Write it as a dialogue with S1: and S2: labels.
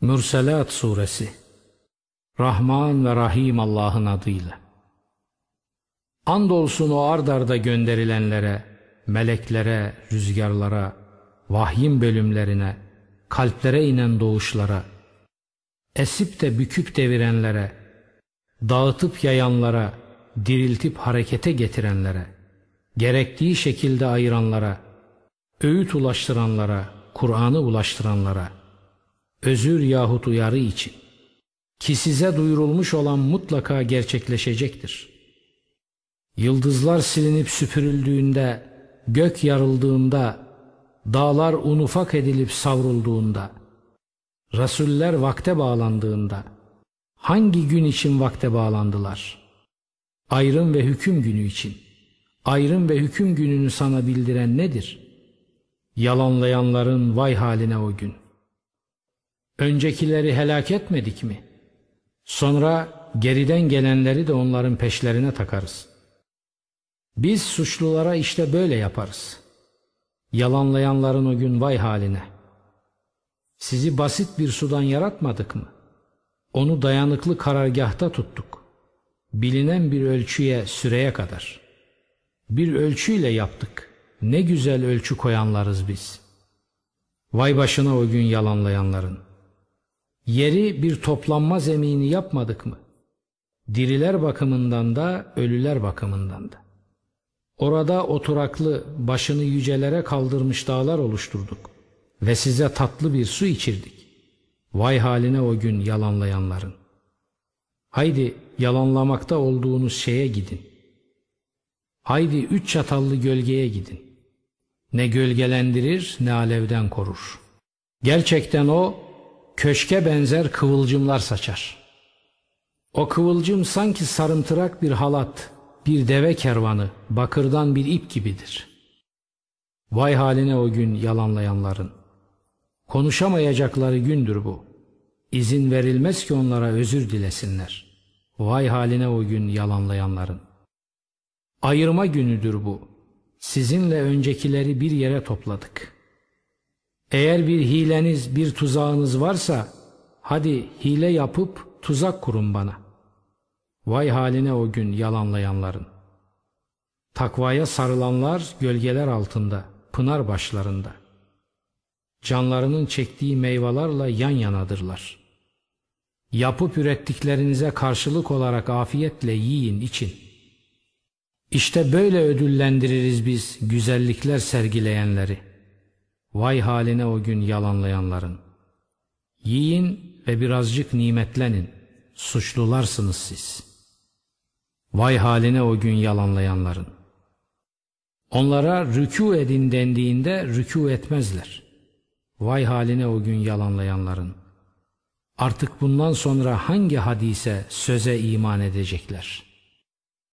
S1: Mürselat Suresi. Rahman ve Rahim Allah'ın adıyla. Andolsun o ardarda gönderilenlere, meleklere, rüzgarlara, vahyin bölümlerine, kalplere inen doğuşlara, esip de büküp devirenlere, dağıtıp yayanlara, diriltip harekete getirenlere, gerektiği şekilde ayıranlara, öğüt ulaştıranlara, Kur'an'ı ulaştıranlara, özür yahut uyarı için ki size duyurulmuş olan mutlaka gerçekleşecektir. Yıldızlar silinip süpürüldüğünde, gök yarıldığında, dağlar unufak edilip savrulduğunda, Rasuller vakte bağlandığında, hangi gün için vakte bağlandılar? Ayrım ve hüküm günü için. Ayrım ve hüküm gününü sana bildiren nedir? Yalanlayanların vay haline o gün. Öncekileri helak etmedik mi? Sonra geriden gelenleri de onların peşlerine takarız. Biz suçlulara işte böyle yaparız. Yalanlayanların o gün vay haline. Sizi basit bir sudan yaratmadık mı? Onu dayanıklı karargahta tuttuk. Bilinen bir ölçüye, süreye kadar. Bir ölçüyle yaptık. Ne güzel ölçü koyanlarız biz. Vay başına o gün yalanlayanların. Yeri bir toplanma zemini yapmadık mı? Diriler bakımından da ölüler bakımından da. Orada oturaklı başını yücelere kaldırmış dağlar oluşturduk ve size tatlı bir su içirdik. Vay haline o gün yalanlayanların. Haydi yalanlamakta olduğunuz şeye gidin. Haydi üç çatallı gölgeye gidin. Ne gölgelendirir ne alevden korur. Gerçekten o köşke benzer kıvılcımlar saçar. O kıvılcım sanki sarımtırak bir halat, bir deve kervanı, bakırdan bir ip gibidir. Vay haline o gün yalanlayanların. Konuşamayacakları gündür bu. İzin verilmez ki onlara özür dilesinler. Vay haline o gün yalanlayanların. Ayırma günüdür bu. Sizinle öncekileri bir yere topladık.'' Eğer bir hileniz, bir tuzağınız varsa hadi hile yapıp tuzak kurun bana. Vay haline o gün yalanlayanların. Takvaya sarılanlar gölgeler altında, pınar başlarında. Canlarının çektiği meyvelerle yan yanadırlar. Yapıp ürettiklerinize karşılık olarak afiyetle yiyin için. İşte böyle ödüllendiririz biz güzellikler sergileyenleri.'' Vay haline o gün yalanlayanların. Yiyin ve birazcık nimetlenin. Suçlularsınız siz. Vay haline o gün yalanlayanların. Onlara rükû edin dendiğinde rükû etmezler. Vay haline o gün yalanlayanların. Artık bundan sonra hangi hadise söze iman edecekler?''